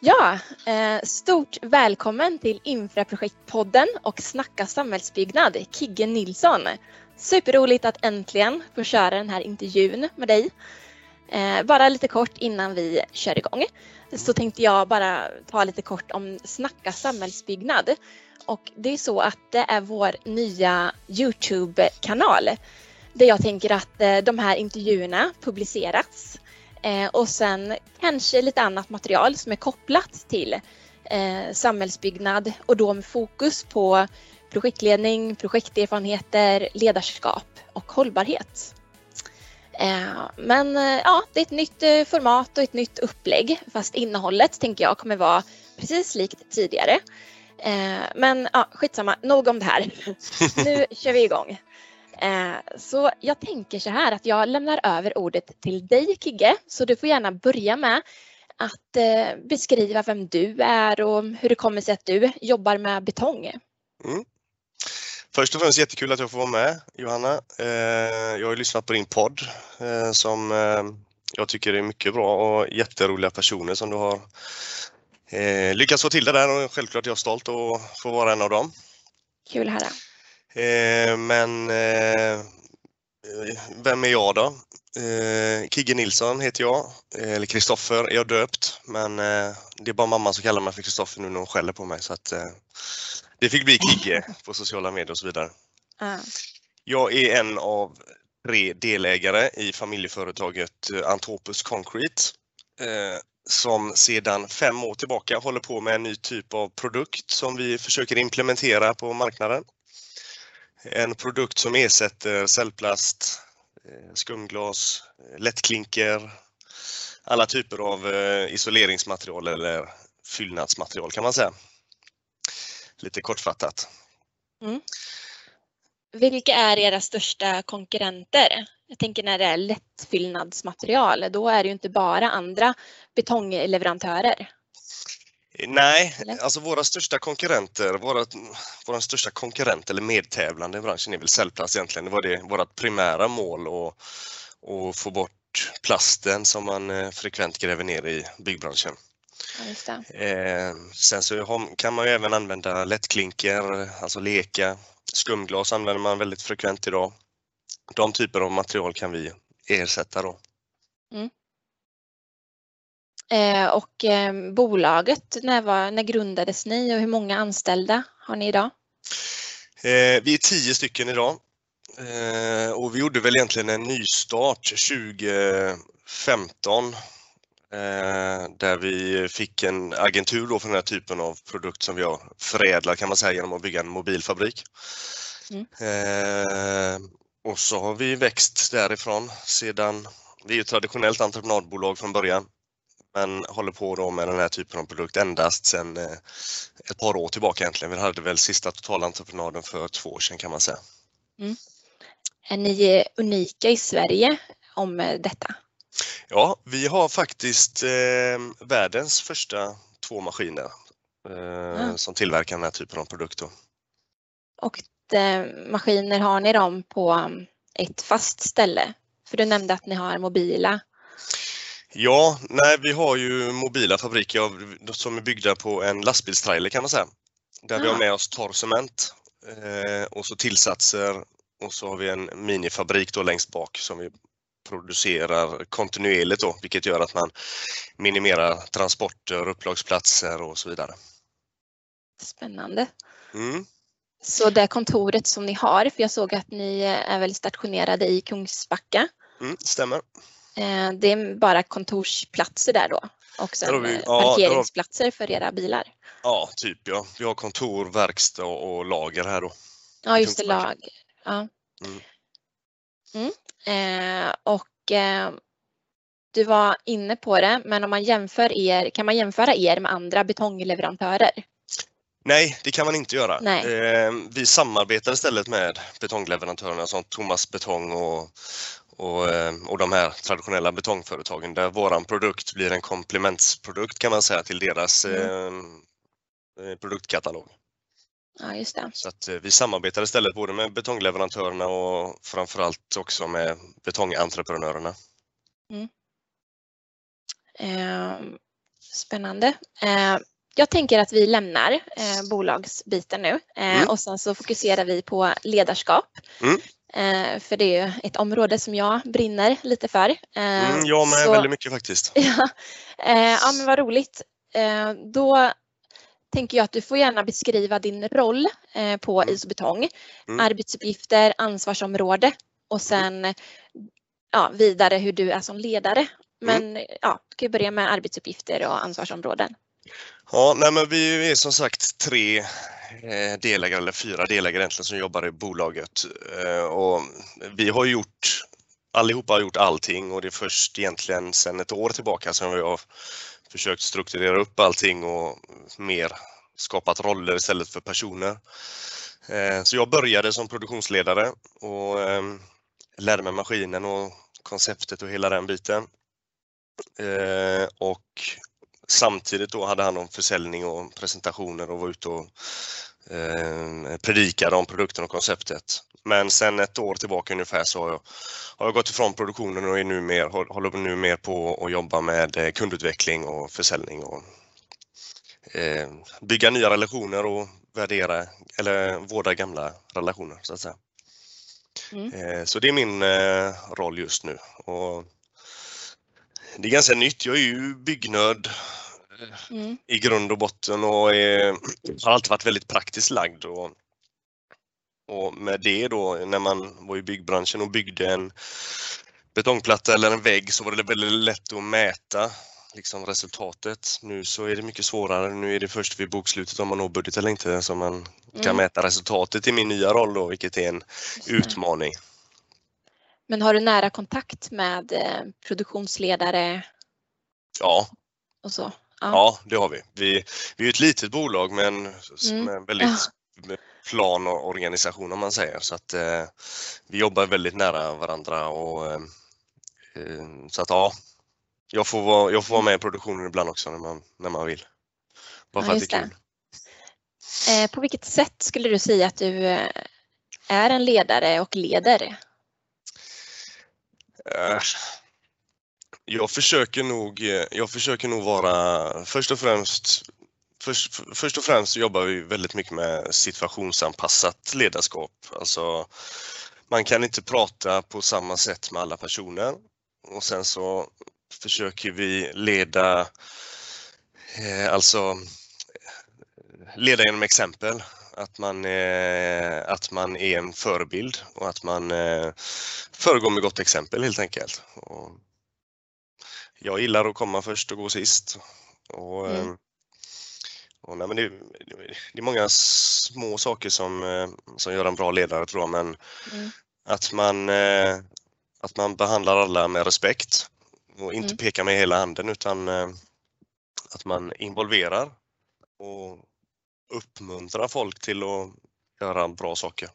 Ja, eh, stort välkommen till Infraprojektpodden och Snacka samhällsbyggnad, Kigge Nilsson. Superroligt att äntligen få köra den här intervjun med dig. Eh, bara lite kort innan vi kör igång så tänkte jag bara ta lite kort om Snacka samhällsbyggnad. Och det är så att det är vår nya Youtube-kanal där jag tänker att eh, de här intervjuerna publiceras Eh, och sen kanske lite annat material som är kopplat till eh, samhällsbyggnad och då med fokus på projektledning, projekterfarenheter, ledarskap och hållbarhet. Eh, men eh, ja, det är ett nytt eh, format och ett nytt upplägg fast innehållet tänker jag kommer vara precis likt tidigare. Men ja, skitsamma, nog om det här. nu kör vi igång. Eh, så jag tänker så här att jag lämnar över ordet till dig Kigge, så du får gärna börja med att eh, beskriva vem du är och hur det kommer sig att du jobbar med betong. Mm. Först och främst jättekul att jag får vara med Johanna. Eh, jag har lyssnat på din podd som jag tycker är mycket bra och jätteroliga personer som du har lyckats få till det där och självklart är jag stolt att få vara en av dem. Kul att höra. Eh, men eh, vem är jag då? Eh, Kigge Nilsson heter jag, eller Kristoffer är jag döpt, men det är bara mamma som kallar mig för Kristoffer nu när hon skäller på mig så att det fick bli Kigge på sociala medier och så vidare. Jag är en av tre delägare i familjeföretaget Antopus Concrete som sedan fem år tillbaka håller på med en ny typ av produkt som vi försöker implementera på marknaden. En produkt som ersätter cellplast, eh, skumglas, eh, lättklinker, alla typer av eh, isoleringsmaterial eller fyllnadsmaterial kan man säga. Lite kortfattat. Mm. Vilka är era största konkurrenter? Jag tänker när det är lättfyllnadsmaterial, då är det ju inte bara andra betongleverantörer. Nej, alltså våra största konkurrenter, våra, våra största konkurrent eller medtävlande i branschen är väl cellplast egentligen. Det var det vårt primära mål att, att få bort plasten som man eh, frekvent gräver ner i byggbranschen. Ja, eh, sen så kan man ju även använda lättklinker, alltså leka. Skumglas använder man väldigt frekvent idag. De typer av material kan vi ersätta då. Eh, och eh, bolaget, när, var, när grundades ni och hur många anställda har ni idag? Eh, vi är tio stycken idag och vi gjorde väl egentligen en nystart 2015 där vi fick en agentur då för den här typen av produkt som vi har förädlat kan man säga genom att bygga en mobilfabrik. Mm. och så har vi växt därifrån sedan, vi är ju traditionellt entreprenadbolag från början men håller på då med den här typen av produkt endast sedan eh, ett par år tillbaka egentligen. Vi hade väl sista totalentreprenaden för två år sedan kan man säga. Mm. Är ni unika i Sverige om eh, detta? Ja, vi har faktiskt eh, världens första två maskiner eh, mm. som tillverkar den här typen av produkter. Och eh, maskiner har ni dem på mm, ett fast ställe? För du nämnde att ni har mobila Ja, nej, vi har ju mobila fabriker som är byggda på en lastbilstrailer kan man säga. Där ja. vi har med oss torr cement eh, och så tillsatser och så har vi en minifabrik då längst bak som vi producerar kontinuerligt då, vilket gör att man minimerar transporter, upplagsplatser och så vidare. Spännande. Mm. Så det kontoret som ni har, för jag såg att ni är väl stationerade i Kungsbacka? Mm, stämmer. Eh, det är bara kontorsplatser där då och sen vi, ja, parkeringsplatser för era bilar? Ja, typ ja. Vi har kontor, verkstad och lager här då. Ja, just det, lager. Ja. Mm. Mm. Eh, och eh, du var inne på det, men om man jämför er, kan man jämföra er med andra betongleverantörer? Nej, det kan man inte göra. Eh, vi samarbetar istället med betongleverantörerna som Thomas Betong och, och, eh, och de här traditionella betongföretagen där våran produkt blir en komplementsprodukt kan man säga till deras mm. eh, eh produktkatalog. Ja, just det. Så att vi samarbetar istället både med betongleverantörerna och framförallt också med betongentreprenörerna. Mm. Eh, Spännande. Eh, jag tänker att vi lämnar eh, bolagsbiten nu eh, mm. och sen så fokuserar vi på ledarskap. Mm. Eh, för det är ett område som jag brinner lite för. Eh, mm, jag med så, väldigt mycket faktiskt. ja, eh, ja men vad roligt. då tänker jag att du får gärna beskriva din roll på mm. Isobetong. Mm. Arbetsuppgifter, ansvarsområde och sen ja, vidare hur du är som ledare. Men mm. ja, du kan börja med arbetsuppgifter och ansvarsområden. Ja, nej men vi är som sagt tre eh, delägare, eller fyra delägare egentligen, som jobbar i bolaget. Eh, och vi har gjort, allihopa har gjort allting och det är först egentligen sedan ett år tillbaka som vi har försökt strukturera upp allting och mer skapat roller istället för personer. Eh, så jag började som produktionsledare och ehm, lärde mig maskinen och konceptet och hela den biten. Och Samtidigt då hade han om försäljning och presentationer och var ute och eh, predikade om produkten och konceptet. Men sen ett år tillbaka ungefär så har jag, har jag gått ifrån produktionen och är nu mer, håller nu mer på att jobba med eh, kundutveckling och försäljning och eh, bygga nya relationer och värdera eller vårda gamla relationer så att säga. Mm. Eh, så det är min eh, roll just nu. Och det är ganska nytt. Jag är ju byggnörd mm. i grund och botten och är, har alltid varit väldigt praktiskt lagd. Och, och med det då, när man var i byggbranschen och byggde en betongplatta eller en vägg så var det väldigt lätt att mäta liksom resultatet. Nu så är det mycket svårare. Nu är det först vid bokslutet om man når budget eller inte som man mm. kan mäta resultatet i min nya roll då, vilket är en utmaning. Men har du nära kontakt med eh, produktionsledare? Ja. Och så? Ja. ja, det har vi. Vi, vi är ett litet bolag med en, mm. med en väldigt ja. plan och organisation om man säger så att eh, vi jobbar väldigt nära varandra och eh, eh så att ja, jag får, vara, jag får vara med i produktionen ibland också när man, när man vill. Bara för ja, att det är kul. Eh, på vilket sätt skulle du säga att du eh, är en ledare och leder? Eh, jag försöker nog, eh, jag försöker nog vara, först och främst Först, först och främst jobbar vi väldigt mycket med situationsanpassat ledarskap. Alltså, man kan inte prata på samma sätt med alla personer och sen så försöker vi leda, eh, alltså leda genom exempel att man, eh, att man är en förebild och att man eh, föregår med gott exempel helt enkelt. Och jag gillar att komma först och gå sist. Och, mm. Eh, och, nej, men det, det, är många små saker som, som gör en bra ledare tror jag, men mm. att, man, att man behandlar alla med respekt och inte mm. pekar med hela handen utan att man involverar och uppmuntra folk till att göra bra saker.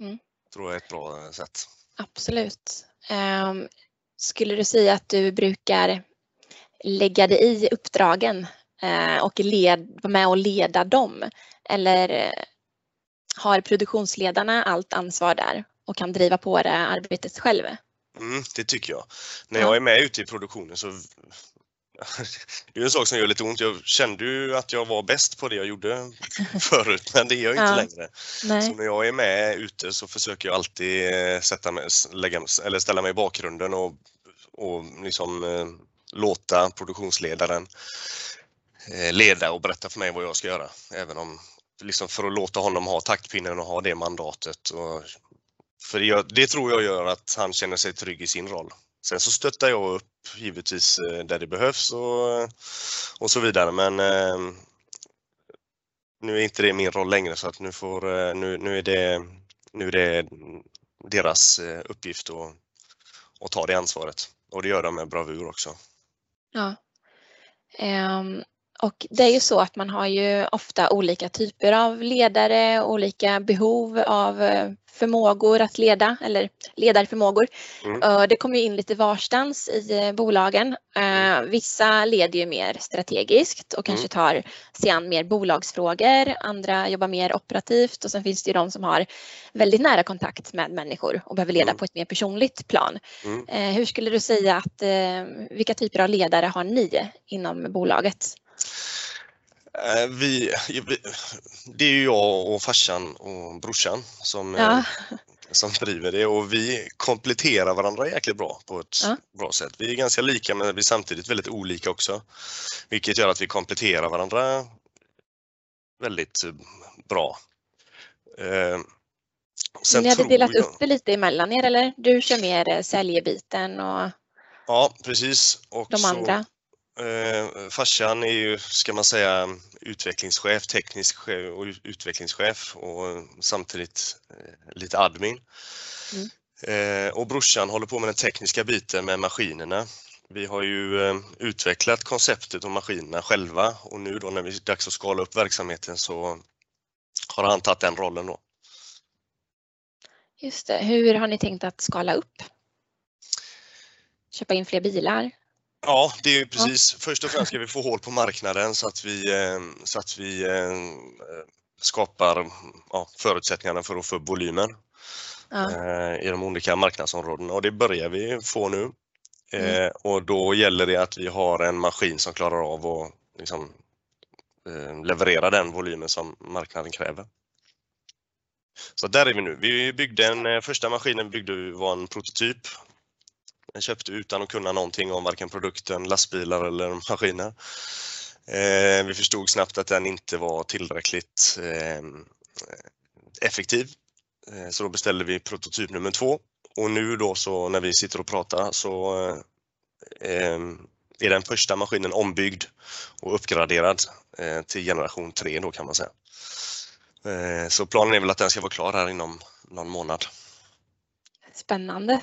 Mm. tror jag är ett bra sätt. Absolut. Um, skulle du säga att du brukar lägga dig i uppdragen uh, och led, vara med och leda dem? Eller uh, har produktionsledarna allt ansvar där och kan driva på det arbetet själv? Mm, det tycker jag. När jag är med ute i produktionen så det är en sak som gör lite ont. Jag kände ju att jag var bäst på det jag gjorde förut, men det är jag inte ja. längre. Nej. Så när jag är med ute så försöker jag alltid eh, sätta mig, lägga, eller ställa mig i bakgrunden och, och liksom, eh, låta produktionsledaren eh, leda och berätta för mig vad jag ska göra. Även om, liksom för att låta honom ha taktpinnen och ha det mandatet. Och, för det, det tror jag gör att han känner sig trygg i sin roll. Sen så stöttar jag upp givetvis eh, där det behövs och, eh, och så vidare men eh, nu är inte det min roll längre så att nu, får, eh, nu, nu, är, det, nu är det deras uppgift att, att ta det ansvaret och det gör de med bravur också. Ja. Um, och det är ju så att man har ju ofta olika typer av ledare, olika behov av förmågor att leda eller ledarförmågor. Mm. Det kommer in lite varstans i eh, bolagen. Mm. Vissa leder ju mer strategiskt och kanske Mm. tar sig an mer bolagsfrågor. Andra jobbar mer operativt och sen finns det ju de som har väldigt nära kontakt med människor och behöver leda Mm. på ett mer personligt plan. Mm. Eh, Hur skulle du säga att, eh, vilka typer av ledare har ni inom bolaget? Eh, Vi, det är ju jag och farsan och brorsan som, eh, Ja, som driver det och vi kompletterar varandra jäkligt bra på ett Ja. bra sätt. Vi är ganska lika men vi är samtidigt väldigt olika också. Vilket gör att vi kompletterar varandra väldigt eh, bra. Sen ni hade delat jag- upp det lite emellan er eller? Du kör mer säljbiten och Ja, precis. Och de så, andra. Eh, farsan är ju, ska man säga, utvecklingschef, teknisk chef och ut- utvecklingschef och samtidigt eh, lite admin. Mm. Eh, och brorsan håller på med den tekniska biten med maskinerna. Vi har ju eh, utvecklat konceptet om maskinerna själva och nu då när det är dags att skala upp verksamheten så har han tagit den rollen då. Just det. Hur har ni tänkt att skala upp? Köpa in fler bilar? Ja, det är ju precis. Först och främst ska vi få hål på marknaden så att vi, eh, så att vi eh, skapar ja, förutsättningarna för att få upp volymen Ja. eh, i de olika marknadsområdena och det börjar vi få nu. Eh, Mm. Och då gäller det att vi har en maskin som klarar av att liksom, eh, leverera den volymen som marknaden kräver. Så där är vi nu. Vi byggde en, eh, första maskinen byggde var en prototyp. Den köpte utan att kunna någonting om varken produkten, lastbilar eller maskiner. Eh, vi förstod snabbt att den inte var tillräckligt eh, effektiv. Eh, så då beställde vi prototyp nummer två. Och nu då så när vi sitter och pratar så eh, är den första maskinen ombyggd och uppgraderad eh, till generation 3 då kan man säga. Eh, så planen är väl att den ska vara klar här inom någon månad. Spännande.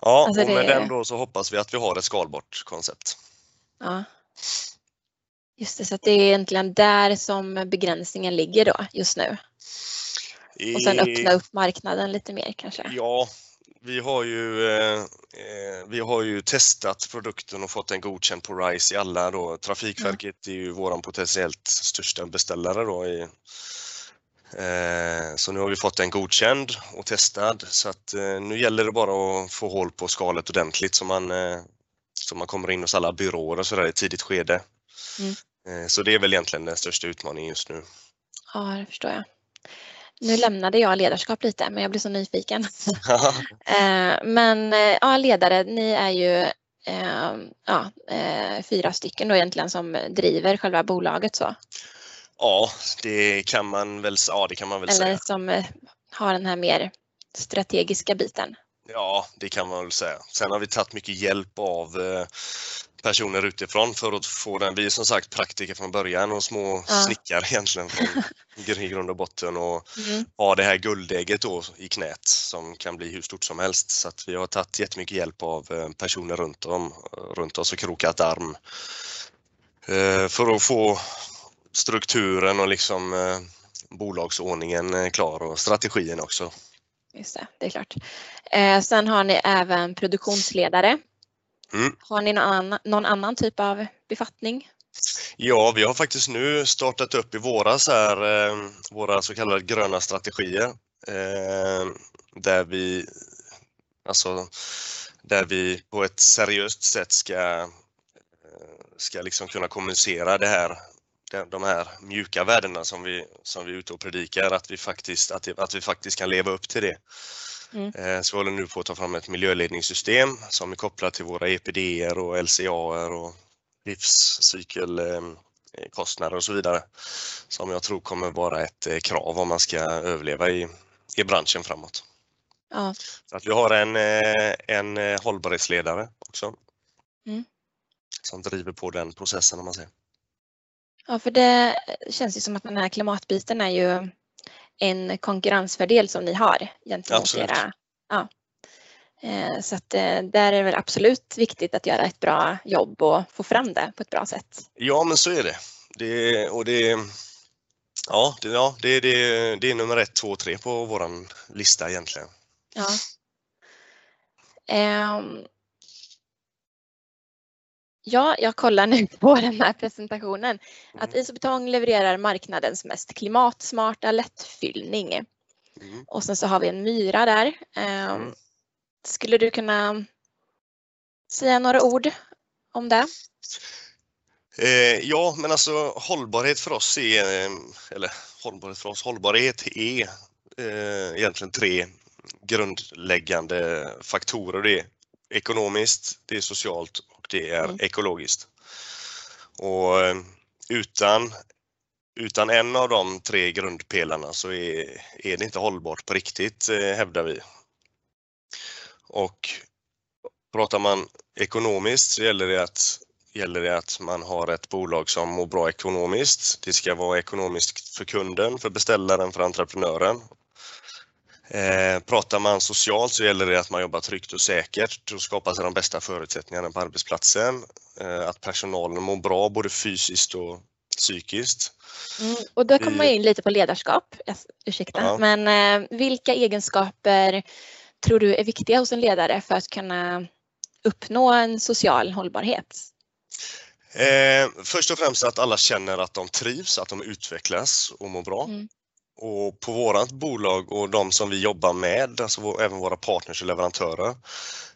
Ja, Alltså och med det- den då så hoppas vi att vi har ett skalbart koncept. Ja. Just det, så att det är egentligen där som begränsningen ligger då just nu. Och sen öppna upp marknaden lite mer kanske. Ja, vi har ju, eh, eh, vi har ju testat produkten och fått den godkänd på RISE i alla då. Trafikverket är ju våran potentiellt största beställare då i, så nu har vi fått den godkänd och testad så att eh, nu gäller det bara att få hål på skalet ordentligt så man, eh, så man kommer in hos alla byråer och sådär i tidigt skede. Mm. Eh, så det är väl egentligen den största utmaningen just nu. Ja, det förstår jag. Nu lämnade jag ledarskap lite, men jag blev så nyfiken. Eh, Men eh, ja, ledare, ni är ju eh, ja, eh, fyra stycken då egentligen som driver själva bolaget så. Ja, det kan man väl, ja, det kan man väl Eller säga. som eh, har den här mer strategiska biten. Ja, det kan man väl säga. Sen har vi tagit mycket hjälp av eh, personer utifrån för att få den. Vi är som sagt praktiker från början och små Ja. snickare egentligen från i grund och botten och Mm. har det här guldägget då i knät som kan bli hur stort som helst. Så att vi har tagit jättemycket hjälp av eh, personer runt, om, runt oss och krokat arm för att få strukturen och liksom eh, bolagsordningen eh, klar och strategin också. Just det, det är klart. Eh, sen har ni även produktionsledare. Mm. Har ni någon annan, någon annan typ av befattning? Ja, vi har faktiskt nu startat upp i våras här, eh, våra så kallade gröna strategier. Eh, där vi alltså där vi på ett seriöst sätt ska, eh, ska liksom kunna kommunicera det här, de- här mjuka värdena som vi, som vi är ute och predikar, att vi faktiskt, att, att vi faktiskt kan leva upp till det. Mm. Eh, Så vi håller nu på att ta fram ett miljöledningssystem som är kopplat till våra EPDer och LCAer och livscykelkostnader och så vidare. Som jag tror kommer vara ett eh, krav om man ska överleva i, i branschen framåt. Ja, Så att vi har en, eh, en hållbarhetsledare också. Mm. Som driver på den processen om man säger. Ja, för det känns ju som att den här klimatbiten är ju en konkurrensfördel som ni har gentemot Absolut. era... Ja. Eh, Så att eh, där är det väl absolut viktigt att göra ett bra jobb och få fram det på ett bra sätt. Ja men så är det. det och det Ja, det, ja det, det, det är nummer ett, två, tre på våran lista egentligen. Ja. Um, ja, jag kollar nu på den här presentationen att Mm. Isobetong levererar marknadens mest klimatsmarta lättfyllning. Mm. Och sen så har vi en myra där. Um, Mm. skulle du kunna säga några ord om det? Eh, ja, men alltså hållbarhet för oss är, eller hållbarhet för oss, hållbarhet är eh, egentligen tre grundläggande faktorer. Det är ekonomiskt, det är socialt och det är Mm. ekologiskt. Och eh, utan, utan en av de tre grundpelarna så är, är det inte hållbart på riktigt, eh, hävdar vi. Och pratar man ekonomiskt så gäller det att gäller det att man har ett bolag som mår bra ekonomiskt. Det ska vara ekonomiskt för kunden, för beställaren, för entreprenören. Eh, pratar man socialt så gäller det att man jobbar tryggt och säkert och skapar sig de bästa förutsättningarna på arbetsplatsen. Eh, att personalen mår bra både fysiskt och psykiskt. Mm, och då kommer man in lite på ledarskap. Ursäkta. Ja. Men eh, vilka egenskaper tror du är viktiga hos en ledare för att kunna uppnå en social hållbarhet? Eh, först och främst att alla känner att de trivs, att de utvecklas och mår bra. Mm. Och på vårat bolag och de som vi jobbar med, alltså även våra partners och leverantörer,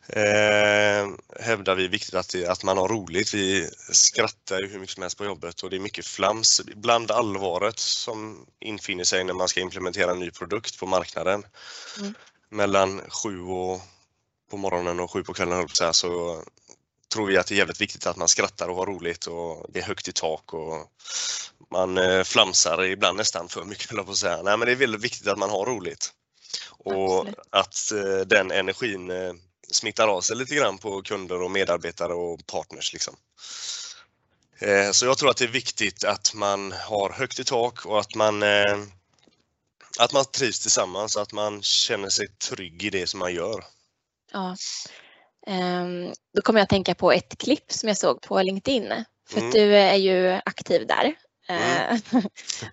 eh, hävdar vi viktigt att, det, att man har roligt. Vi skrattar hur mycket som helst på jobbet och det är mycket flams, ibland allvaret som infinner sig när man ska implementera en ny produkt på marknaden. Mm. Mellan sju och, på morgonen och sju på kvällen säga, så tror vi att det är jävligt viktigt att man skrattar och har roligt och det är högt i tak och man eh, flamsar ibland nästan för mycket på att säga. Nej men det är väldigt viktigt att man har roligt. Och Absolut. att eh, den energin eh, smittar av sig lite grann på kunder och medarbetare och partners liksom. Så jag tror att det är viktigt att man har högt i tak och att man att man trivs tillsammans, att man känner sig trygg i det som man gör. Ja. Ehm, då kommer jag att tänka på ett klipp som jag såg på LinkedIn. För Mm. du är ju aktiv där. Mm. Eh,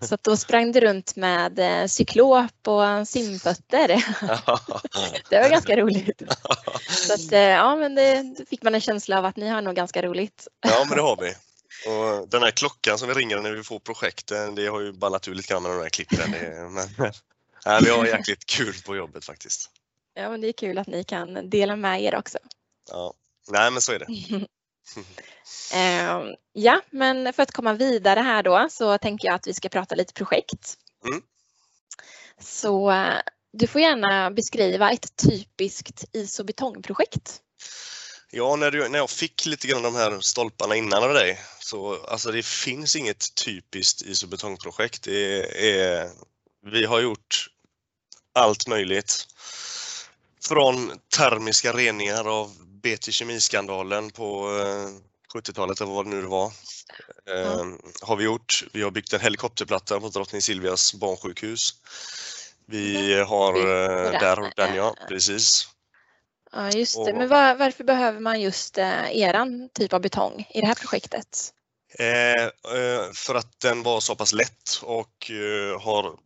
Så att då sprang du runt med eh, cyklop och simfötter. Det var ganska roligt. Så att, eh, ja, men det, fick man en känsla av att ni har nog ganska roligt. Ja, men det har vi. Och den här klockan som vi ringer när vi får projekten, det har ju ballat ur lite grann med de här klippen. Det, men, nej, vi har jäkligt kul på jobbet faktiskt. Ja, men det är kul att ni kan dela med er också. Ja. Nej, men så är det. Ehm, Ja, men för att komma vidare här då så tänker jag att vi ska prata lite projekt. Mm. Så eh, du får gärna beskriva ett typiskt isobetongprojekt. Ja, när, du, när jag fick lite grann de här stolparna innan av dig, så alltså det finns inget typiskt isobetongprojekt. Det är, vi har gjort allt möjligt. Från termiska reningar av BT Kemiskandalen på eh, 70-talet eller vad det nu var. Eh, har vi gjort. Vi har byggt en helikopterplatta på Drottning Silvias barnsjukhus. Vi har, eh, den, där, den ja, eh, precis. Ja, just det. Men var, varför behöver man just eh, eran typ av betong i det här projektet? Eh, eh, för att den var så pass lätt och eh, har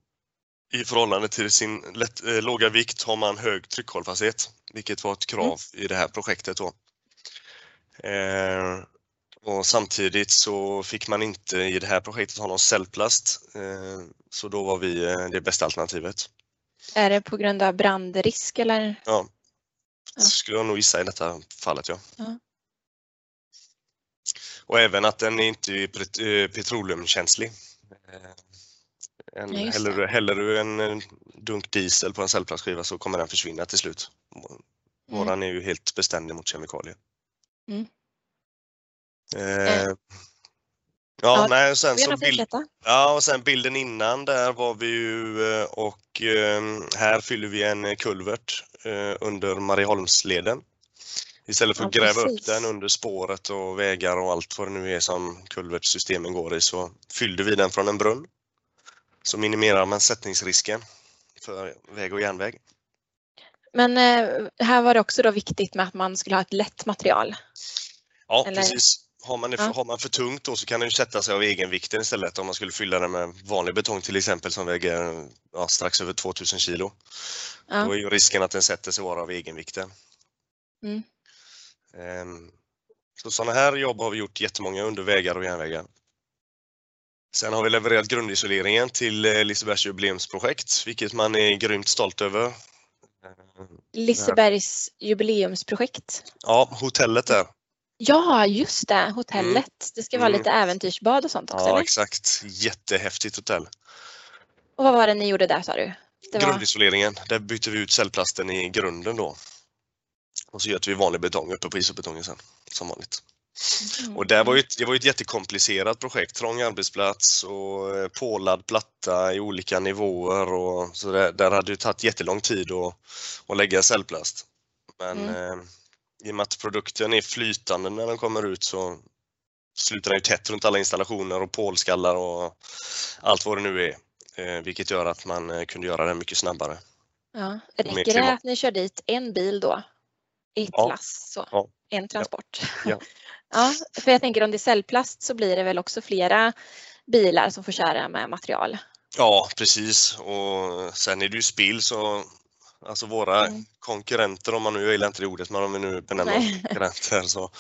i förhållande till sin lätt, eh, låga vikt har man hög tryckhållfasthet, vilket var ett krav i det här projektet. Då. Eh, och samtidigt så fick man inte i det här projektet ha någon cellplast, eh, så då var vi eh, det bästa alternativet. Är det på grund av brandrisk eller? Ja. Ja. Skulle jag nog gissa i detta fallet, ja. Ja. Och även att den är inte är pet- eh, petroleumkänslig. En, Ja, häller, du, häller du en eh, dunk diesel på en cellplastskiva så kommer den försvinna till slut. Våran är ju helt beständig mot kemikalier. Mm. Eh, Eh. ja, Ja, nej, sen, så bild, ja, och sen bilden innan där var vi ju eh, och eh, här fyller vi en kulvert under Marieholmsleden. Istället för att Ja, gräva upp precis. den under spåret och vägar och allt vad det nu är som kulvertsystemen går i så fyllde vi den från en brunn. Så minimerar man sättningsrisken för väg och järnväg. Men eh, här var det också då viktigt med att man skulle ha ett lätt material. Ja, Eller- precis. Har man, Ja. har man för tungt då så kan den ju sätta sig av egenvikten istället om man skulle fylla den med vanlig betong till exempel som väger ja, strax över 2000 kilo. Ja. Då är ju risken att den sätter sig bara av egenvikten. Mm. Ehm, Så sådana här jobb har vi gjort jättemånga under vägar och järnvägar. Sen har vi levererat grundisoleringen till eh, Lisebergs jubileumsprojekt, vilket man är grymt stolt över. Ehm, Lisebergs jubileumsprojekt. Ja, hotellet där. Ja, just det, hotellet. Det ska vara Mm. lite äventyrsbad och sånt också, Ja, eller? exakt. Jättehäftigt hotell. Och vad var det ni gjorde där sa du? Det var... Grundisoleringen, där byter vi ut cellplasten i grunden då. Och så gör vi vanlig betong uppe på isobetongen sen, som vanligt. Mm. Och det var ju det var ju ett jättekomplicerat projekt. Trång arbetsplats och eh, pålad platta i olika nivåer och så där, där hade det tagit jättelång tid att, att lägga cellplast. Men Mm. eh, i och med att produkten är flytande när den kommer ut så slutar den ju tätt runt alla installationer och pålskallar och allt vad det nu är. Eh, vilket gör att man eh, kunde göra det mycket snabbare. Ja. Räcker det att ni kör dit en bil då? I ett Ja. lass? Så. Ja. En transport? Ja. ja, för jag tänker om det är cellplast så blir det väl också flera bilar som får köra med material. Ja, precis. Och sen är det ju spill så alltså våra Mm. konkurrenter, om man nu gillar inte det ordet, men om vi nu benämner Nej. konkurrenter så,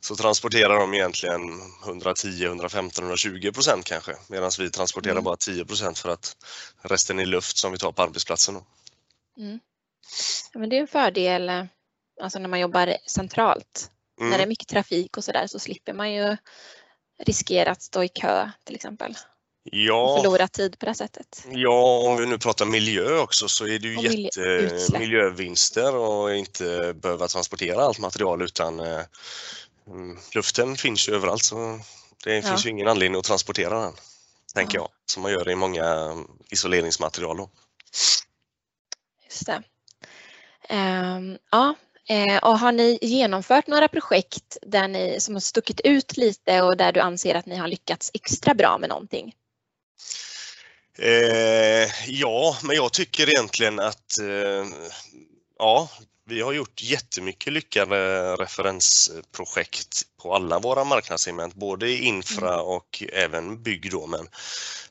så transporterar de egentligen 110, 115, 120 procent kanske. Medan vi transporterar Mm. bara 10 procent för att resten är luft som vi tar på arbetsplatsen. Mm. Ja, men det är en fördel alltså när man jobbar centralt. När det är Mm. mycket trafik och sådär så slipper man ju riskera att stå i kö till exempel. Och Ja, förlora tid på det sättet. ja, om vi nu pratar miljö också så är det ju Och jätte utsläpp. miljövinster och inte behöva transportera allt material utan eh, mm, luften finns ju överallt så det Ja. finns ju ingen anledning att transportera den. Tänker Ja. jag, som man gör i många mm, isoleringsmaterial. Då. Just det. Ehm, ja, och har ni genomfört några projekt där ni, som har stuckit ut lite och där du anser att ni har lyckats extra bra med någonting? Eh, ja, men jag tycker egentligen att eh, ja, vi har gjort jättemycket lyckade referensprojekt på alla våra marknadssegment, både i infra och även bygg då. Men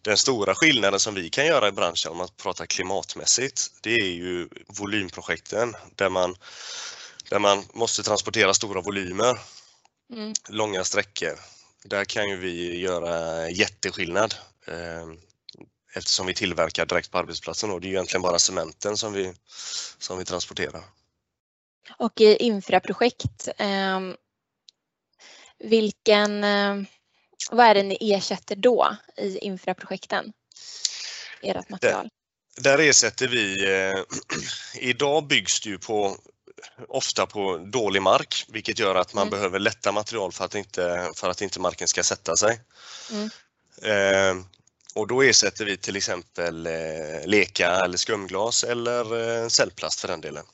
den stora skillnaden som vi kan göra i branschen om man pratar klimatmässigt, det är ju volymprojekten där man, där man måste transportera stora volymer, Mm. långa sträckor. Där kan ju vi göra jätteskillnad. Eh, eftersom vi tillverkar direkt på arbetsplatsen. Och det är ju egentligen bara cementen som vi, som vi transporterar. Och i infraprojekt, ehm, vilken, ehm, vad är det ni ersätter då i infraprojekten? Ert material? Där ersätter vi, eh, idag byggs det ju på, ofta på dålig mark vilket gör att man Mm. behöver lätta material för att, inte, för att inte marken ska sätta sig. Mm. Eh, och då ersätter vi till exempel eh, leka eller skumglas eller eh, cellplast för den delen.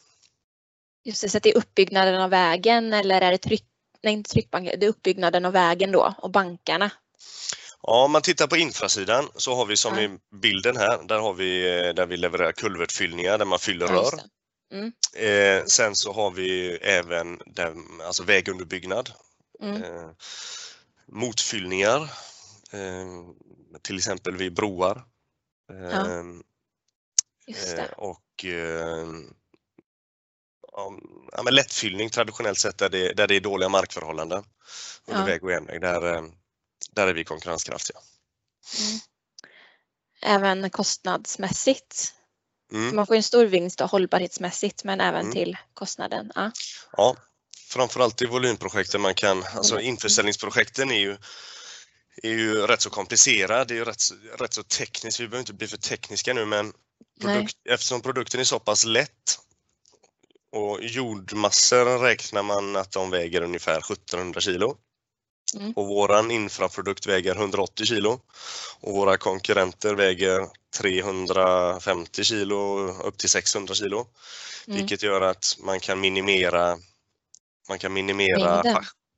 Just det, så att det är uppbyggnaden av vägen eller är det tryck, nej inte tryckbank, det är uppbyggnaden av vägen då och bankarna? Ja, om man tittar på infrasidan så har vi som Ja. i bilden här, där har vi eh, där vi levererar kulvertfyllningar där man fyller Ja, rör. Det. Eh, sen så har vi även där, alltså vägunderbyggnad, Mm. eh, motfyllningar, eh, till exempel vid broar. Eh, Just eh, det. och eh, ja, ja, men lättfyllning traditionellt sett där det, där det är dåliga markförhållanden under Ja. väg och järnväg. Där, eh, där är vi konkurrenskraftiga. Mm. Även kostnadsmässigt. Mm. Man får en stor vinst och hållbarhetsmässigt men även Mm. till kostnaden. Ja. Ja, framförallt i volymprojekten man kan, alltså Mm. införsäljningsprojekten är ju, är ju rätt så komplicerade, det är ju rätt, så- rätt så tekniskt, vi behöver inte bli för tekniska nu men produkt, eftersom produkten är så pass lätt och jordmassor räknar man att de väger ungefär 1700 kilo. Mm. Och våran infraprodukt väger 180 kilo och våra konkurrenter väger 350 kilo upp till 600 kilo. Mm. Vilket gör att man kan minimera man kan minimera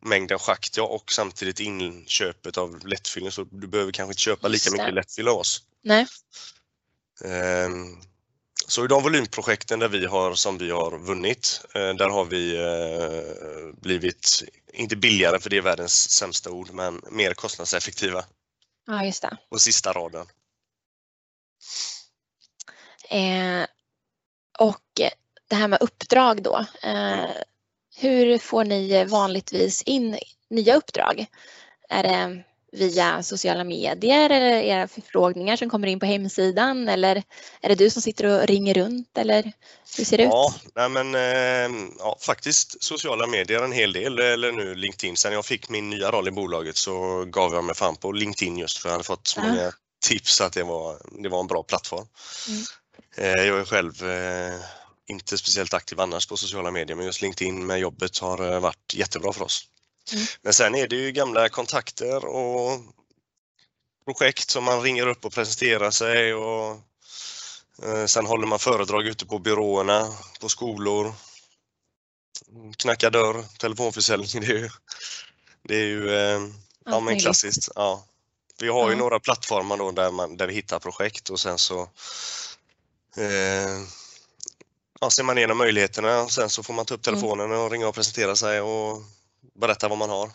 Mängden. schakt ja, och samtidigt inköpet av lättfyllning så du behöver kanske inte köpa lika mycket lättfyll av oss. Nej. Ehm, Så i de volymprojekten där vi har, som vi har vunnit, eh, där har vi eh, blivit, inte billigare för det är världens sämsta ord, men mer kostnadseffektiva. Ja, just det. På sista raden. Eh, och det här med uppdrag då. Eh, hur får ni vanligtvis in nya uppdrag? Är det via sociala medier eller era förfrågningar som kommer in på hemsidan eller är det du som sitter och ringer runt eller hur ser det ja, ut? Nej men, eh, ja, faktiskt sociala medier en hel del, eller nu LinkedIn. Sen jag fick min nya roll i bolaget så gav jag mig fan på LinkedIn just för jag hade fått så många tips att det var, det var en bra plattform. Mm. Eh, jag är själv eh, inte speciellt aktiv annars på sociala medier men just LinkedIn med jobbet har varit jättebra för oss. Mm. Men sen är det ju gamla kontakter och projekt som man ringer upp och presenterar sig och eh, sen håller man föredrag ute på byråerna, på skolor, knackar dörr, telefonförsäljning. Det är ju, det är ju eh, ja, men klassiskt. Ja. Vi har ju ja. några plattformar då där, man, där vi hittar projekt och sen så eh, ja, ser man igenom möjligheterna och sen så får man ta upp mm. telefonen och ringa och presentera sig och berätta vad man har.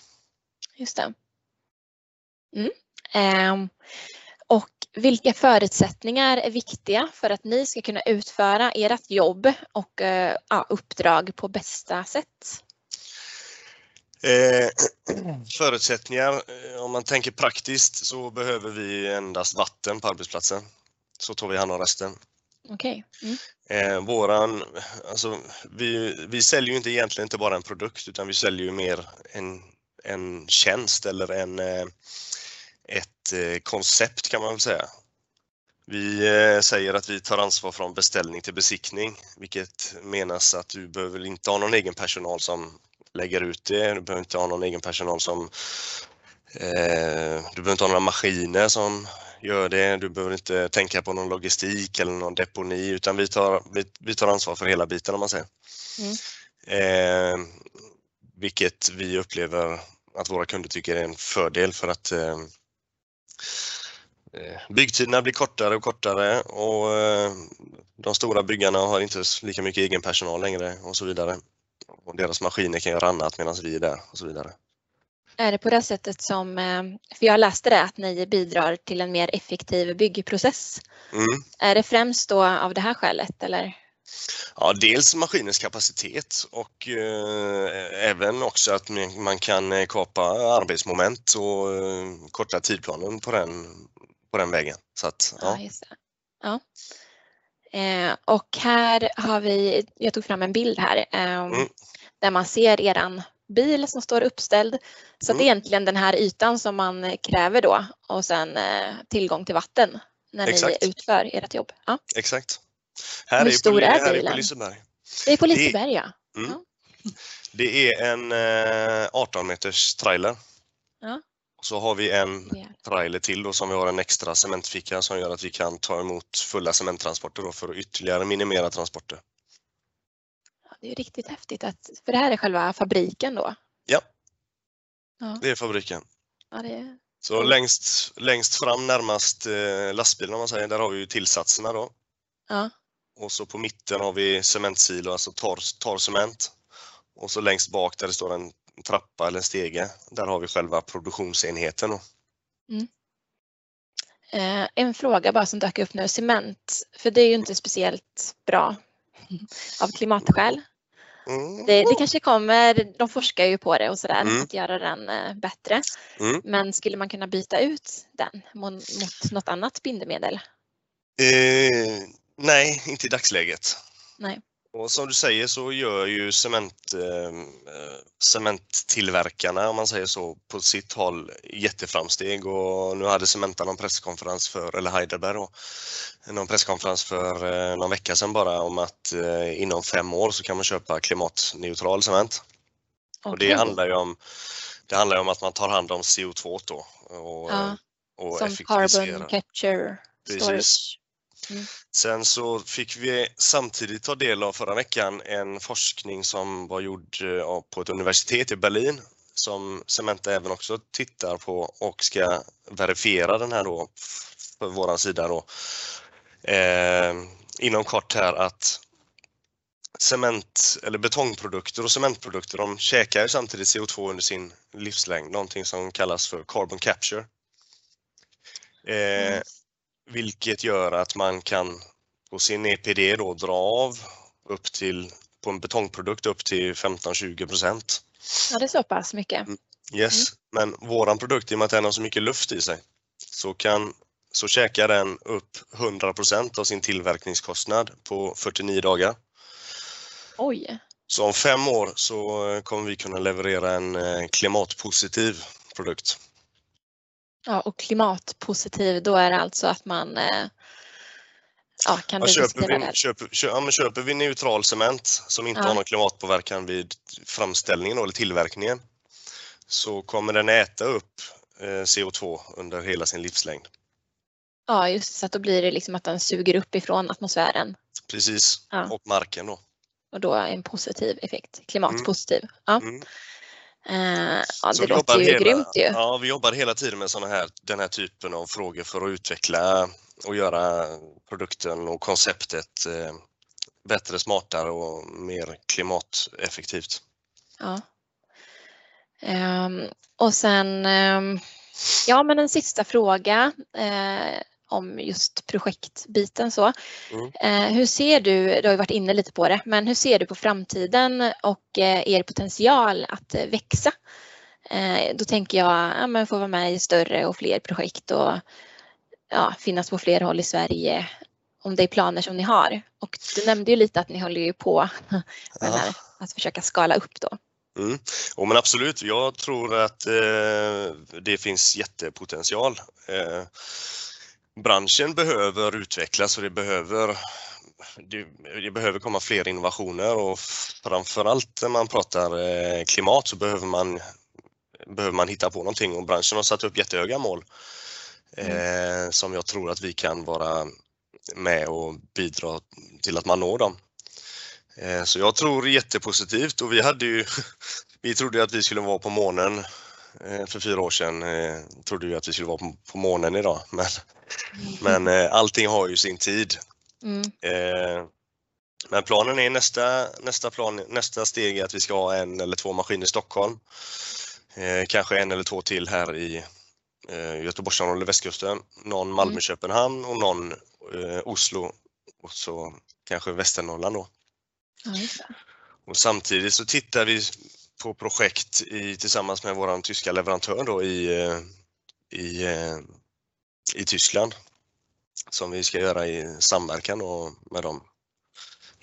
Just det. Mm. Eh, och vilka förutsättningar är viktiga för att ni ska kunna utföra ert jobb och eh, uppdrag på bästa sätt? Eh, förutsättningar, eh, om man tänker praktiskt så behöver vi endast vatten på arbetsplatsen. Så tar vi hand om resten. Okej. Okay. Mm. Eh, våran, alltså, vi, vi säljer ju inte egentligen inte bara en produkt utan vi säljer ju mer en, en tjänst eller en, eh, ett eh, koncept kan man väl säga. Vi eh, säger att vi tar ansvar från beställning till besiktning, vilket menas att du behöver inte ha någon egen personal som lägger ut det. Du behöver inte ha någon egen personal som du behöver inte ha några maskiner som gör det. Du behöver inte tänka på någon logistik eller någon deponi utan vi tar, vi, vi tar ansvar för hela biten om man säger. Mm. Eh, vilket vi upplever att våra kunder tycker är en fördel för att eh, eh byggtiderna blir kortare och kortare och eh, de stora byggarna har inte lika mycket egen personal längre och så vidare. Och deras maskiner kan göra annat medan vi är där och så vidare. Är det på det sättet som, eh, för jag läste det, att ni bidrar till en mer effektiv byggprocess. Mm. Är det främst då av det här skälet eller? Ja, dels maskinens kapacitet och eh, även också att man kan eh, kapa arbetsmoment och eh, korta tidplanen på den, på den vägen. Så att, ja. ja, ja. Eh, och här har vi, jag tog fram en bild här, eh, mm. där man ser eran bil som står uppställd. Så mm. att egentligen den här ytan som man kräver då och sen eh, tillgång till vatten när Exakt. ni utför ert jobb. Ja. Exakt. Här Hur är stor på, är bilen? Här är på Liseberg. Det är på Liseberg ja. Mm. ja. Det är en eh, 18 meters trailer. Ja. Så har vi en trailer till då, som vi har en extra cementficka som gör att vi kan ta emot fulla cementtransporter för att ytterligare minimera transporter. Det är riktigt häftigt, att, för det här är själva fabriken då? Ja, ja. det är fabriken. Ja, det är... Så längst, längst fram närmast eh, lastbilen om man säger, där har vi ju tillsatserna då. Ja. Och så på mitten har vi cementsilo, alltså torr, torr cement. Och så längst bak där det står en trappa eller en stege, där har vi själva produktionsenheten. Då. Mm. Eh, en fråga bara som dök upp nu, cement, för det är ju inte speciellt bra av klimatskäl. Mm. Det, det, kanske kommer, de forskar ju på det och sådär, mm. att göra den eh, bättre. Mm. Men skulle man kunna byta ut den mot, mot något annat bindemedel? Eh, nej, inte i dagsläget. Nej. Och som du säger så gör ju cement, eh, cementtillverkarna, om man säger så, på sitt håll jätteframsteg och nu hade Cementa någon presskonferens för, eller Heidelberg då, någon presskonferens för eh, någon vecka sedan bara om att eh, inom fem år så kan man köpa klimatneutral cement. Okay. Och det handlar ju om, det handlar om att man tar hand om CO2 då och, ja, och Som carbon capture storage. Precis. Mm. Sen så fick vi samtidigt ta del av förra veckan en forskning som var gjord eh, på ett universitet i Berlin som Cementa även också tittar på och ska verifiera den här då för våran sida då. Eh, inom kort här att cement eller betongprodukter och cementprodukter de käkar samtidigt CO2 under sin livslängd, någonting som kallas för carbon capture. Eh, Mm. Vilket gör att man kan på sin EPD då dra av upp till, på en betongprodukt upp till 15-20 procent. Ja, det är så pass mycket. Yes, men våran produkt i och med att den har så mycket luft i sig så, kan, så käkar den upp 100 procent av sin tillverkningskostnad på 49 dagar. Oj. Så om fem år så kommer vi kunna leverera en eh, klimatpositiv produkt. Ja, och klimatpositiv, då är det alltså att man eh, ja, kan Ja, köper, vi, köper, kö, ja, köper vi neutral cement som inte Ja. har någon klimatpåverkan vid framställningen eller tillverkningen så kommer den äta upp eh, CO2 under hela sin livslängd. Ja, just det, så att då blir det liksom att den suger upp ifrån atmosfären Precis, Ja. och marken då. och då en positiv effekt, klimatpositiv. Ja. Mm. Eh, ja, det låter ju hela- grymt ju. Ja, vi jobbar hela tiden med såna här, den här typen av frågor för att utveckla och göra produkten och konceptet eh, bättre, smartare och mer klimateffektivt. Ja. Ehm, och sen, ehm, ja men en sista fråga eh, om just projektbiten så. Mm. Eh, hur ser du, du har ju varit inne lite på det, men hur ser du på framtiden och eh, er potential att eh, växa? Eh, då tänker jag, ja men få vara med i större och fler projekt och ja, finnas på fler håll i Sverige om det är planer som ni har. Och du nämnde ju lite att ni håller ju på här, att försöka skala upp då. Mm. Oh, men absolut, jag tror att eh, det finns jättepotential. Eh, branschen behöver utvecklas och det behöver, det, det behöver komma fler innovationer och framförallt när man pratar eh, klimat så behöver man, behöver man hitta på någonting och branschen har satt upp jättehöga mål eh, som jag tror att vi kan vara med och bidra till att man når dem. Eh, Så jag tror jättepositivt och vi hade ju, vi trodde att vi skulle vara på månen för fyra år sedan. eh, Trodde ju att vi skulle vara på- månen idag men, men eh, allting har ju sin tid. Mm. Eh, Men planen är nästa, nästa, plan, nästa steg är att vi ska ha en eller två maskiner i Stockholm. Eh, Kanske en eller två till här i eh, Göteborgsområdet eller västkusten. Någon Malmö-Köpenhamn och någon eh, Oslo och så kanske Västernorrland då. Ja. Och samtidigt så tittar vi på projekt i, tillsammans med vår tyska leverantör då i, eh, i, eh, i Tyskland som vi ska göra i samverkan då med de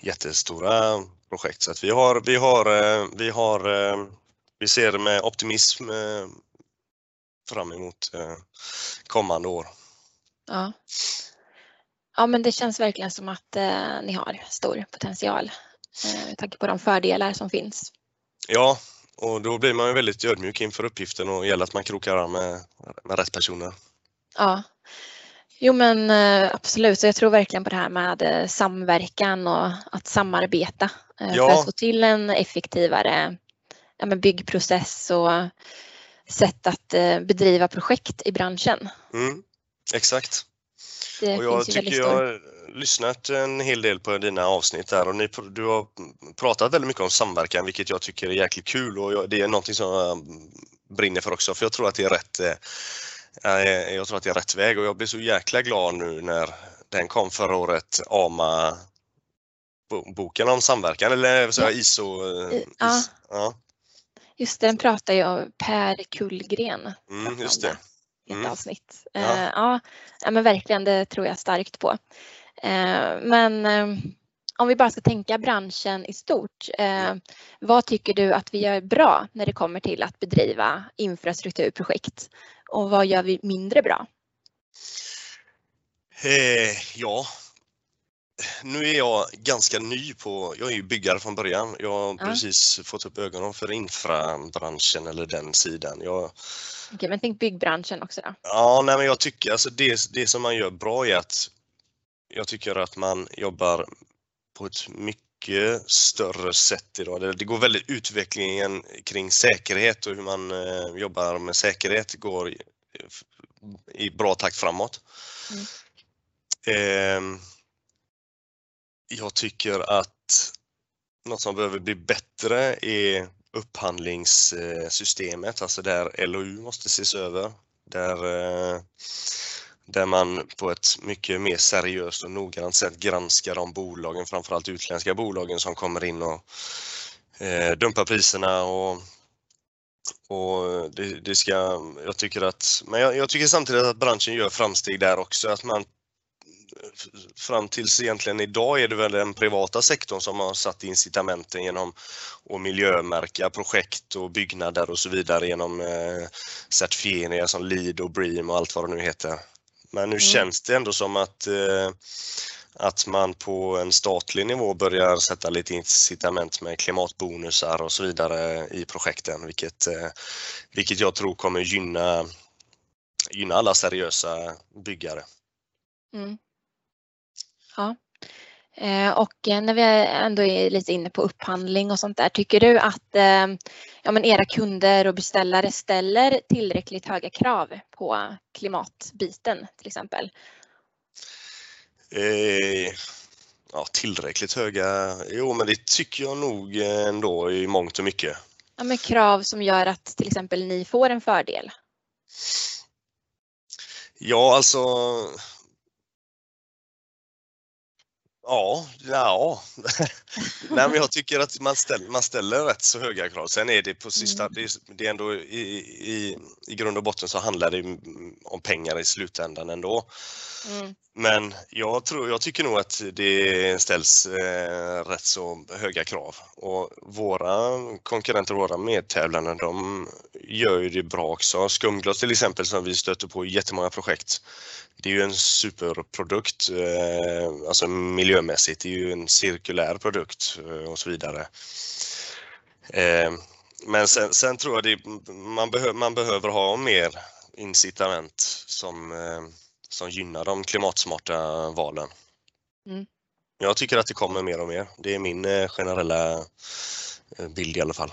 Jättestora projekt. Så att vi har, vi har, eh, vi har, vi ser med optimism fram emot kommande år. Ja. ja, men det känns verkligen som att ni har stor potential med tanke på de fördelar som finns. Ja, och då blir man ju väldigt ödmjuk inför uppgiften och gäller att man krokar arm med, med rätt personer. Ja, jo men eh, absolut. Jag tror verkligen på det här med eh, samverkan och att samarbeta eh, för Ja. att få till en effektivare ja, men byggprocess och sätt att bedriva projekt i branschen. Mm, exakt. Det Och jag tycker jag har lyssnat en hel del på dina avsnitt där och ni, du har pratat väldigt mycket om samverkan vilket jag tycker är jäkligt kul och jag, det är någonting som jag brinner för också för jag tror att det är rätt eh, eh, jag tror att det är rätt väg och jag blir så jäkla glad nu när den kom förra året, AMA bo- boken om samverkan eller så Ja. ISO. eh, ja. ja. Just den pratar ju om Per Kullgren. Mm, just det. I ett Mm. avsnitt. Ja. Eh, ja, ja, men verkligen, det tror jag starkt på. Eh, men eh, om vi bara ska tänka branschen i stort. Eh, vad tycker du att vi gör bra när det kommer till att bedriva infrastrukturprojekt? Och vad gör vi mindre bra? Eh, ja, nu är jag ganska ny på, jag är ju byggare från början. Jag har Ja. precis fått upp ögonen för infrabranschen eller den sidan. Jag, Okej, men tänk byggbranschen också då. ja, nej, men jag tycker alltså det, det som man gör bra är att jag tycker att man jobbar på ett mycket större sätt idag. Det, det går väldigt, utvecklingen kring säkerhet och hur man eh, jobbar med säkerhet går i, i bra takt framåt. Mm. Ehm, jag tycker att något som behöver bli bättre är upphandlingssystemet, alltså där LOU måste ses över. Där, eh, där man på ett mycket mer seriöst och noggrant sätt granskar de bolagen, framförallt utländska bolagen som kommer in och eh, dumpar priserna och och det, det, ska, jag tycker att, men jag, jag, tycker samtidigt att branschen gör framsteg där också. Att man fram tills egentligen idag är det väl den privata sektorn som har satt incitamenten genom att miljömärka projekt och byggnader och så vidare genom eh, certifieringar som LEED och BREEAM och allt vad det nu heter. Men nu mm. känns det ändå som att eh, att man på en statlig nivå börjar sätta lite incitament med klimatbonusar och så vidare i projekten, vilket, eh, vilket jag tror kommer gynna, gynna alla seriösa byggare. Mm. Ja. Eh, och eh, när vi ändå är lite inne på upphandling och sånt där, tycker du att ja, men era kunder och beställare ställer tillräckligt höga krav på klimatbiten till exempel? Eh, ja, tillräckligt höga? Jo, men det tycker jag nog ändå i mångt och mycket. Ja, med krav som gör att till exempel ni får en fördel? Ja, alltså Ja, ja. Nej, men jag tycker att man ställer, man ställer rätt så höga krav. Sen är det på sista, mm. det, är, det är ändå i, i, i grund och botten så handlar det om pengar i slutändan ändå. Mm. Men jag, tror, jag tycker nog att det ställs eh, rätt så höga krav och våra konkurrenter, våra medtävlande, de gör ju det bra också. Skumglas till exempel som vi stöter på i jättemånga projekt det är ju en superprodukt, eh, alltså miljömässigt, det är ju en cirkulär produkt eh, och så vidare. Eh, men sen, sen tror jag det, man, behö, man behöver ha mer incitament som, som gynnar de klimatsmarta valen. Mm. Jag tycker att det kommer mer och mer. Det är min generella bild i alla fall.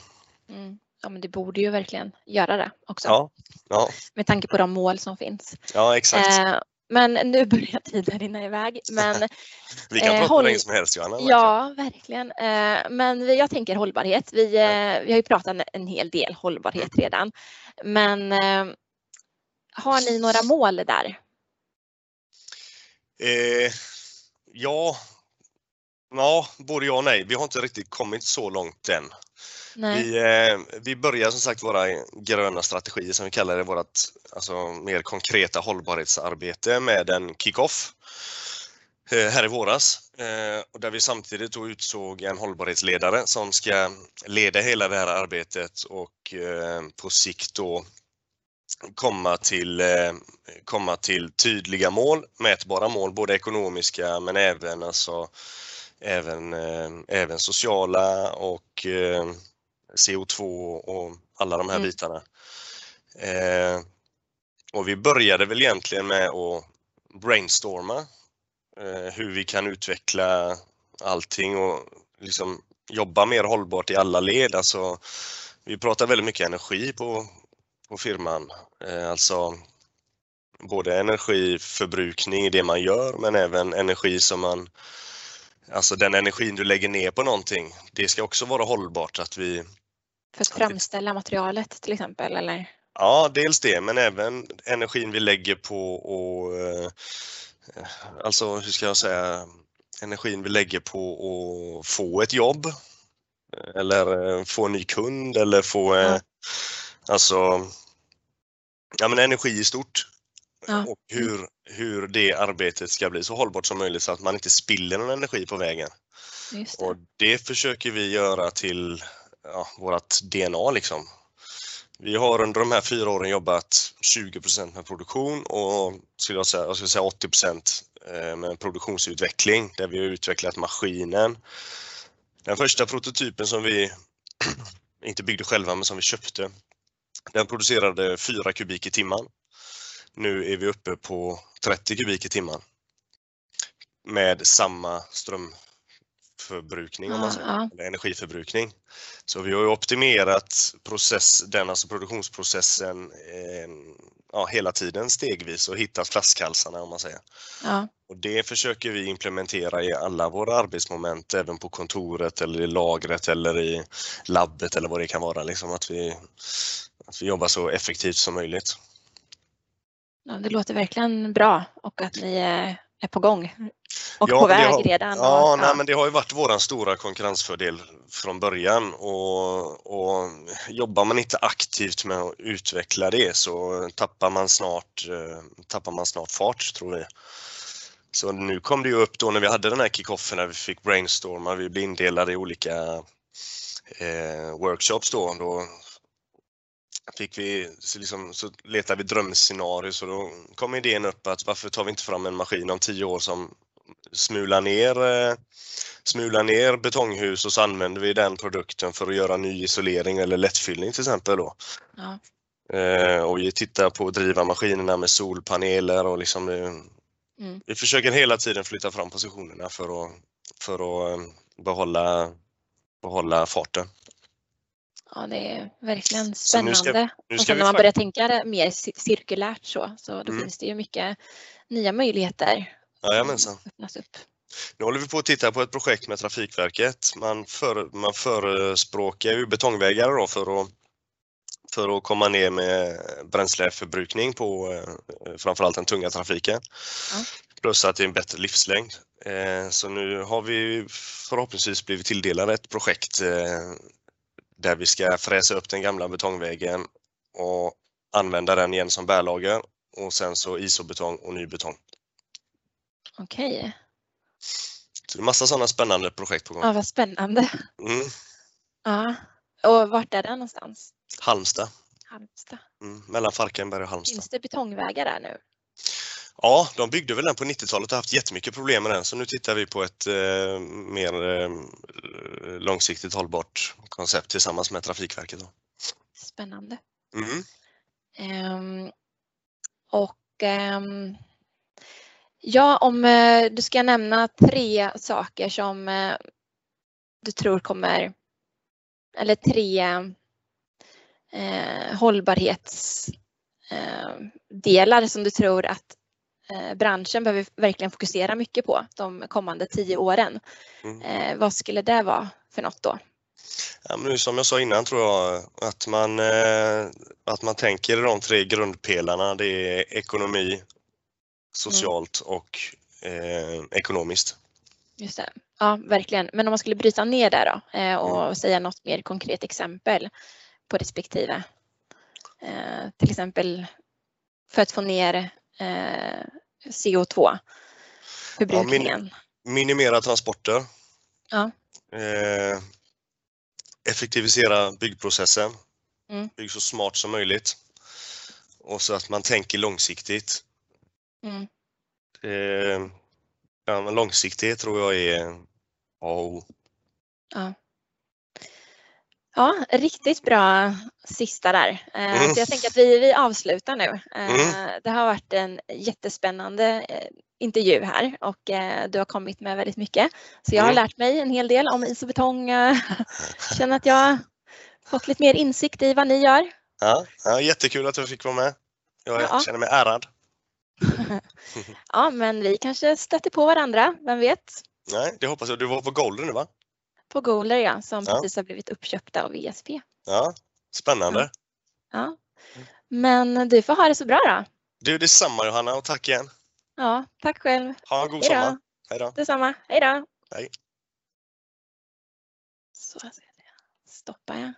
Mm. Ja men det borde ju verkligen göra det också. Ja, ja. Med tanke på de mål som finns. Ja exakt. Eh, men nu börjar tiden rinna iväg. Men, vi kan eh, prata hur länge som helst Johanna. Ja, verkligen. Eh, men jag tänker hållbarhet. Vi, eh, vi har ju pratat en hel del hållbarhet mm. redan. Men eh, har ni några mål där? Eh, ja, ja, både ja och nej. Vi har inte riktigt kommit så långt än. Vi, eh, vi börjar som sagt våra gröna strategier som vi kallar det, vårt alltså, mer konkreta hållbarhetsarbete med en kick-off eh, här i våras. Eh, och där vi samtidigt då utsåg en hållbarhetsledare som ska leda hela det här arbetet och eh, på sikt då komma till, eh, komma till tydliga mål, mätbara mål, både ekonomiska men även, alltså, även, eh, även sociala och eh, CO2 och alla de här mm. bitarna. Eh, och vi började väl egentligen med att brainstorma eh, hur vi kan utveckla allting och liksom jobba mer hållbart i alla led. Alltså, vi pratar väldigt mycket energi på, på firman. Eh, alltså både energiförbrukning i det man gör men även energi som man Alltså den energin du lägger ner på någonting, det ska också vara hållbart. Att vi, för att framställa materialet till exempel? Eller? Ja, dels det, men även energin vi lägger på och eh, alltså hur ska jag säga, energin vi lägger på att få ett jobb eller eh, få en ny kund eller få eh, ja. alltså ja, men energi i stort. Ja. Och hur, hur det arbetet ska bli så hållbart som möjligt så att man inte spiller någon energi på vägen. Det. Och det försöker vi göra till ja, vårt DNA liksom. Vi har under de här fyra åren jobbat 20% med produktion och skulle jag säga, jag skulle säga 80 eh, med produktionsutveckling där vi har utvecklat maskinen. Den första prototypen som vi inte byggde själva men som vi köpte, den producerade 4 kubik i timmen. Nu är vi uppe på 30 kubik i timmen med samma ström bränsleförbrukning, om man säger, Ja, eller energiförbrukning. Så vi har ju optimerat process, den, alltså produktionsprocessen eh, ja, hela tiden stegvis och hittat flaskhalsarna om man säger. ja, Och det försöker vi implementera i alla våra arbetsmoment, även på kontoret eller i lagret eller i labbet eller vad det kan vara. Liksom att, vi, att vi jobbar så effektivt som möjligt. Ja, det låter verkligen bra och att ni är, på gång och Ja, på väg har- redan. och- Ja, nej, men det har ju varit våran stora konkurrensfördel från början och, och jobbar man inte aktivt med att utveckla det så tappar man snart, eh, tappar man snart fart tror vi. Så nu kom det ju upp då när vi hade den här kickoffen när vi fick brainstorma, vi blev indelade i olika eh, workshops då. då fick vi, så, liksom, så letade vi drömscenarier så då kom idén upp att varför tar vi inte fram en maskin om tio år som smular ner, eh, smular ner betonghus och så använder vi den produkten för att göra ny isolering eller lättfyllning till exempel. Då. Ja, Eh, och vi tittar på att driva maskinerna med solpaneler och liksom eh, Mm. vi försöker hela tiden flytta fram positionerna för att, för att eh, behålla, behålla farten. Ja, det är verkligen Så nu spännande. ska- Nu och ska sen vi när man börjar tänka mer ci- cirkulärt så, så då Mm. finns det ju mycket nya möjligheter Jajamensan. som öppnas upp. Nu håller vi på att titta på ett projekt med Trafikverket. Man, för, man förespråkar ju betongvägar då för att, för att komma ner med bränsleförbrukning på eh, framförallt den tunga trafiken. Ja. Plus att det är en bättre livslängd. Eh, Så nu har vi förhoppningsvis blivit tilldelade ett projekt eh, där vi ska fräsa upp den gamla betongvägen och använda den igen som bärlager och sen så isobetong och ny betong. Okej, Så det är massa sådana spännande projekt på gång. ja, vad spännande. Mm. Ja. Och vart är det någonstans? Halmstad, Halmstad. mm. mellan Falkenberg och Halmstad. Finns det betongvägar där nu? Ja, de byggde väl den på 90-talet och haft jättemycket problem med den så nu tittar vi på ett eh, mer eh, långsiktigt hållbart koncept tillsammans med Trafikverket. Då. Spännande. Mm. Ehm, och ehm, ja, om eh, du ska nämna tre saker som eh, du tror kommer, eller tre eh, hållbarhetsdelar som du tror att eh, branschen behöver verkligen fokusera mycket på de kommande tio åren. Mm. Eh, vad skulle det vara för något då? Ja, men som jag sa innan tror jag att man, eh, att man tänker de tre grundpelarna. Det är ekonomi, socialt och eh, ekonomiskt. Just det. Ja, verkligen. Men om man skulle bryta ner det då eh, och säga något mer konkret exempel på respektive. Eh, till exempel för att få ner eh, CO2-förbrukningen. Minimera transporter. Ja. Eh, effektivisera byggprocessen. Mm. Bygg så smart som möjligt. Och så att man tänker långsiktigt. Mm. Eh, ja, långsiktighet tror jag är A och O. Ja. Ja, riktigt bra sista där. Eh, Mm. Så jag tänker att vi, vi avslutar nu. Eh, Mm. Det har varit en jättespännande eh, intervju här och du har kommit med väldigt mycket. Så jag har Mm. lärt mig en hel del om is och betong. Känner att jag fått lite mer insikt i vad ni gör. Ja, ja, jättekul att jag fick vara med. Jag Ja. känner mig ärad. Ja, men vi kanske stöter på varandra, vem vet? Nej, det hoppas jag. Du var på Golden nu va? På Goler ja, som Ja. precis har blivit uppköpta av VSP. Ja, spännande. Ja. Men du får ha det så bra då. Du, detsamma Johanna och tack igen. Ja, tack själv. Ha en god Hej då. sommar. Hej då. Detsamma. Hej då. Hej. Så, stoppar jag.